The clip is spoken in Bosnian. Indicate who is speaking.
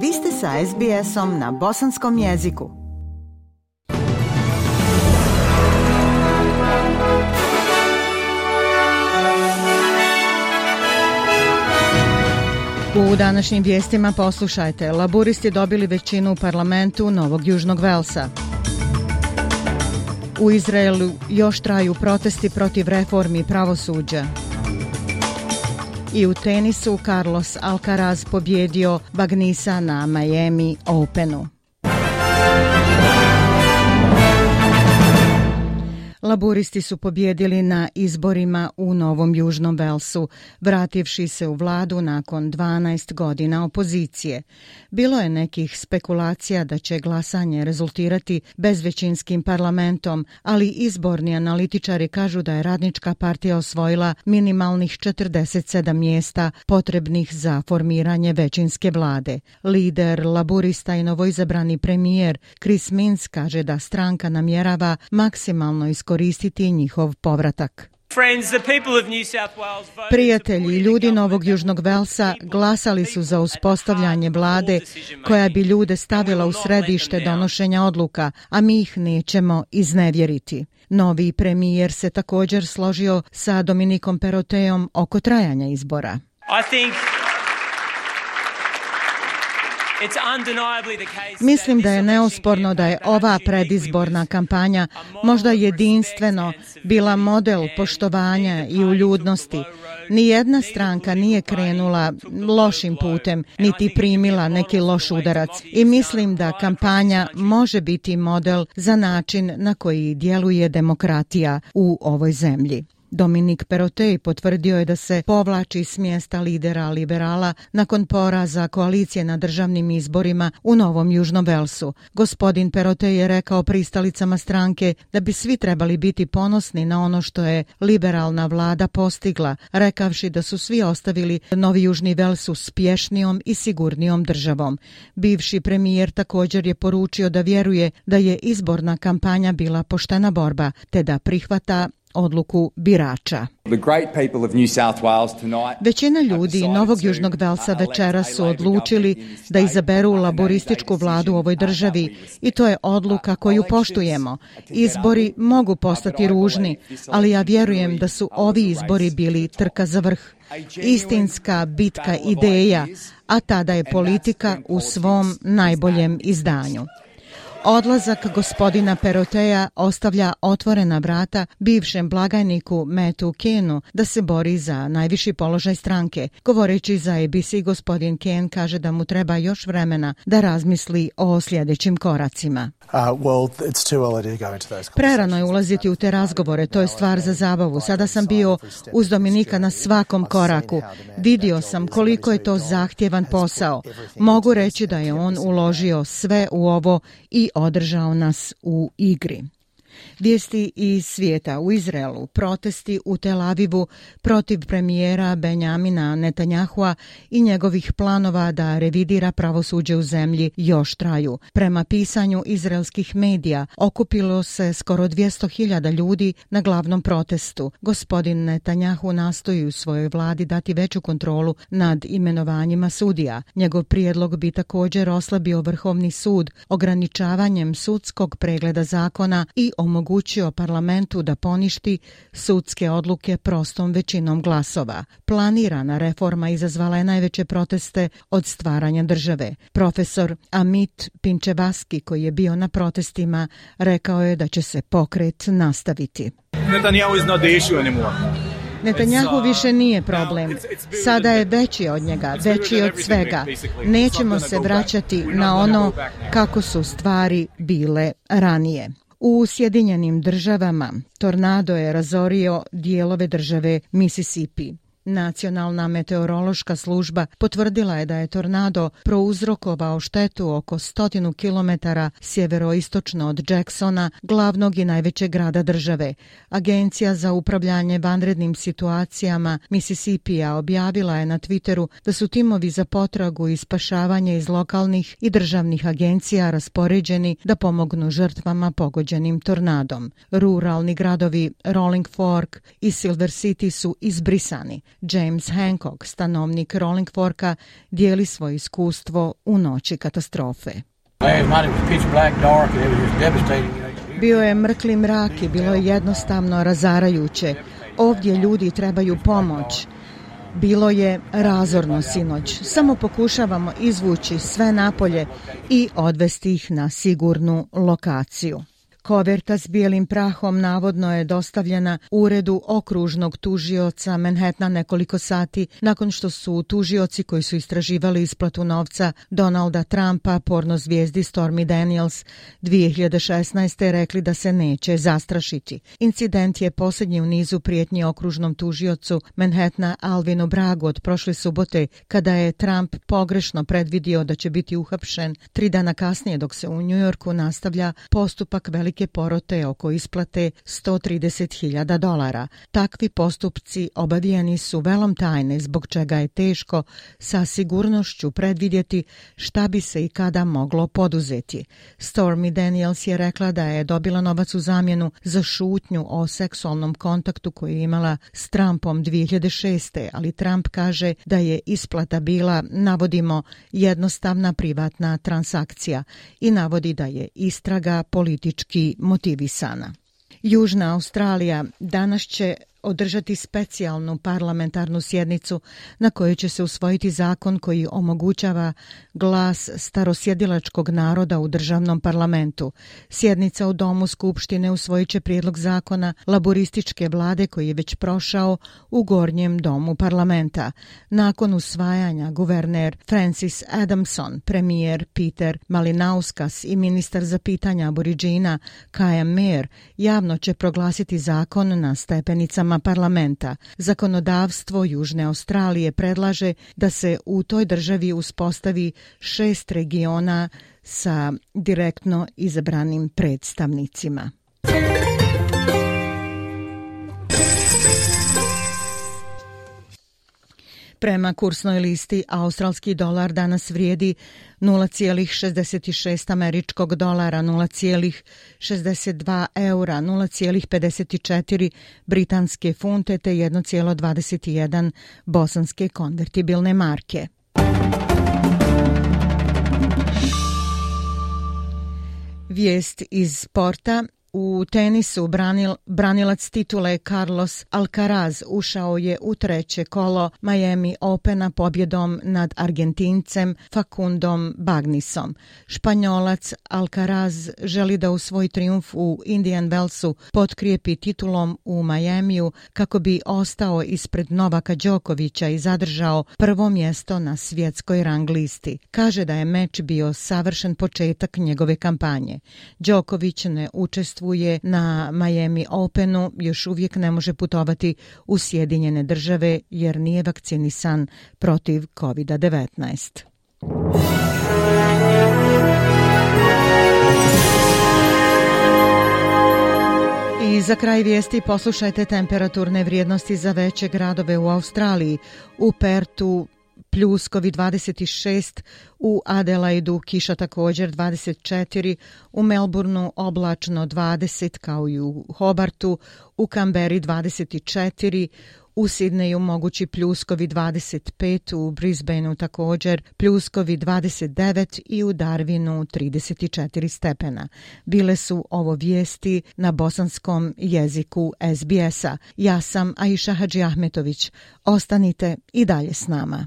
Speaker 1: Vi ste sa SBS-om na bosanskom jeziku. U današnjim vijestima poslušajte. Laburisti dobili većinu u parlamentu Novog Južnog Velsa. U Izraelu još traju protesti protiv reformi pravosuđa. I u tenisu Carlos Alcaraz pobjedio Bagnisa na Miami Openu. Laboristi su pobjedili na izborima u Novom Južnom Velsu, vrativši se u vladu nakon 12 godina opozicije. Bilo je nekih spekulacija da će glasanje rezultirati bezvećinskim parlamentom, ali izborni analitičari kažu da je radnička partija osvojila minimalnih 47 mjesta potrebnih za formiranje većinske vlade. Lider Laborista i novoizabrani premijer Chris Minns kaže da stranka namjerava maksimalno iskoristiti iskoristiti njihov povratak. Prijatelji i ljudi Novog Južnog Velsa glasali su za uspostavljanje vlade koja bi ljude stavila u središte donošenja odluka, a mi ih nećemo iznevjeriti. Novi premijer se također složio sa Dominikom Peroteom oko trajanja izbora. I think Mislim da je neosporno da je ova predizborna kampanja možda jedinstveno bila model poštovanja i uljudnosti. Nijedna stranka nije krenula lošim putem, niti primila neki loš udarac. I mislim da kampanja može biti model za način na koji djeluje demokratija u ovoj zemlji. Dominik Perotej potvrdio je da se povlači s mjesta lidera liberala nakon poraza koalicije na državnim izborima u Novom Južnom Velsu. Gospodin Perotej je rekao pristalicama stranke da bi svi trebali biti ponosni na ono što je liberalna vlada postigla, rekavši da su svi ostavili Novi Južni Vels uspješnijom i sigurnijom državom. Bivši premijer također je poručio da vjeruje da je izborna kampanja bila poštena borba, te da prihvata odluku birača. Većina ljudi Novog Južnog Velsa večera su odlučili da izaberu laborističku vladu u ovoj državi i to je odluka koju poštujemo. Izbori mogu postati ružni, ali ja vjerujem da su ovi izbori bili trka za vrh. Istinska bitka ideja, a tada je politika u svom najboljem izdanju. Odlazak gospodina Peroteja ostavlja otvorena vrata bivšem blagajniku Metu Kenu da se bori za najviši položaj stranke. Govoreći za ABC, gospodin Ken kaže da mu treba još vremena da razmisli o sljedećim koracima. Uh, Prerano je ulaziti u te razgovore, to je stvar za zabavu. Sada sam bio uz Dominika na svakom koraku. Vidio sam koliko je to zahtjevan posao. Mogu reći da je on uložio sve u ovo i održao nas u igri. Vijesti iz svijeta u Izraelu, protesti u Tel Avivu protiv premijera Benjamina Netanjahua i njegovih planova da revidira pravosuđe u zemlji još traju. Prema pisanju izraelskih medija, okupilo se skoro 200.000 ljudi na glavnom protestu. Gospodin Netanjahu nastoji u svojoj vladi dati veću kontrolu nad imenovanjima sudija. Njegov prijedlog bi također oslabio Vrhovni sud ograničavanjem sudskog pregleda zakona i omogućio parlamentu da poništi sudske odluke prostom većinom glasova. Planirana reforma izazvala je najveće proteste od stvaranja države. Profesor Amit Pinčevaski, koji je bio na protestima, rekao je da će se pokret nastaviti. Netanyahu is not the issue anymore. Netanjahu više nije problem. Sada je veći od njega, veći od svega. Nećemo se vraćati na ono kako su stvari bile ranije. U Sjedinjenim državama tornado je razorio dijelove države Mississippi. Nacionalna meteorološka služba potvrdila je da je tornado prouzrokovao štetu oko stotinu kilometara sjeveroistočno od Jacksona, glavnog i najvećeg grada države. Agencija za upravljanje vanrednim situacijama Mississippija objavila je na Twitteru da su timovi za potragu i spašavanje iz lokalnih i državnih agencija raspoređeni da pomognu žrtvama pogođenim tornadom. Ruralni gradovi Rolling Fork i Silver City su izbrisani. James Hancock, stanovnik Rolling Forka, dijeli svoje iskustvo u noći katastrofe. Bio je mrkli mrak i bilo je jednostavno razarajuće. Ovdje ljudi trebaju pomoć. Bilo je razorno sinoć. Samo pokušavamo izvući sve napolje i odvesti ih na sigurnu lokaciju. Koverta s bijelim prahom navodno je dostavljena uredu okružnog tužioca Manhattana nekoliko sati nakon što su tužioci koji su istraživali isplatu novca Donalda Trumpa, porno zvijezdi Stormy Daniels, 2016. rekli da se neće zastrašiti. Incident je posljednji u nizu prijetnji okružnom tužiocu Manhattana Alvinu Bragu od prošle subote kada je Trump pogrešno predvidio da će biti uhapšen tri dana kasnije dok se u Njujorku nastavlja postupak velike velike porote oko isplate 130.000 dolara. Takvi postupci obavijeni su velom tajne zbog čega je teško sa sigurnošću predvidjeti šta bi se i kada moglo poduzeti. Stormy Daniels je rekla da je dobila novac u zamjenu za šutnju o seksualnom kontaktu koju je imala s Trumpom 2006. ali Trump kaže da je isplata bila, navodimo, jednostavna privatna transakcija i navodi da je istraga politički motivisana. Južna Australija danas će održati specijalnu parlamentarnu sjednicu na kojoj će se usvojiti zakon koji omogućava glas starosjedilačkog naroda u državnom parlamentu. Sjednica u Domu Skupštine usvojit će prijedlog zakona laborističke vlade koji je već prošao u gornjem domu parlamenta. Nakon usvajanja guverner Francis Adamson, premijer Peter Malinauskas i ministar za pitanja aboriđina Kaja Mer javno će proglasiti zakon na stepenicama parlamenta. Zakonodavstvo Južne Australije predlaže da se u toj državi uspostavi šest regiona sa direktno izabranim predstavnicima. Prema kursnoj listi, australski dolar danas vrijedi 0,66 američkog dolara, 0,62 eura, 0,54 britanske funte te 1,21 bosanske konvertibilne marke. Vijest iz sporta. U tenisu branil, branilac titule Carlos Alcaraz ušao je u treće kolo Miami Opena pobjedom nad Argentincem Facundom Bagnisom. Španjolac Alcaraz želi da u svoj triumf u Indian Wellsu potkrijepi titulom u Majamiju kako bi ostao ispred Novaka Đokovića i zadržao prvo mjesto na svjetskoj rang listi. Kaže da je meč bio savršen početak njegove kampanje. Đoković ne učestvuje učestvuje na Miami Openu, još uvijek ne može putovati u Sjedinjene države jer nije vakcinisan protiv COVID-19. I za kraj vijesti poslušajte temperaturne vrijednosti za veće gradove u Australiji. U Pertu pljuskovi 26, u Adelaidu kiša također 24, u Melbourneu oblačno 20 kao i u Hobartu, u Kamberi 24, u Sidneju mogući pljuskovi 25, u Brisbaneu također pljuskovi 29 i u Darwinu 34 stepena. Bile su ovo vijesti na bosanskom jeziku SBS-a. Ja sam Aisha Hadži Ahmetović. Ostanite i dalje s nama.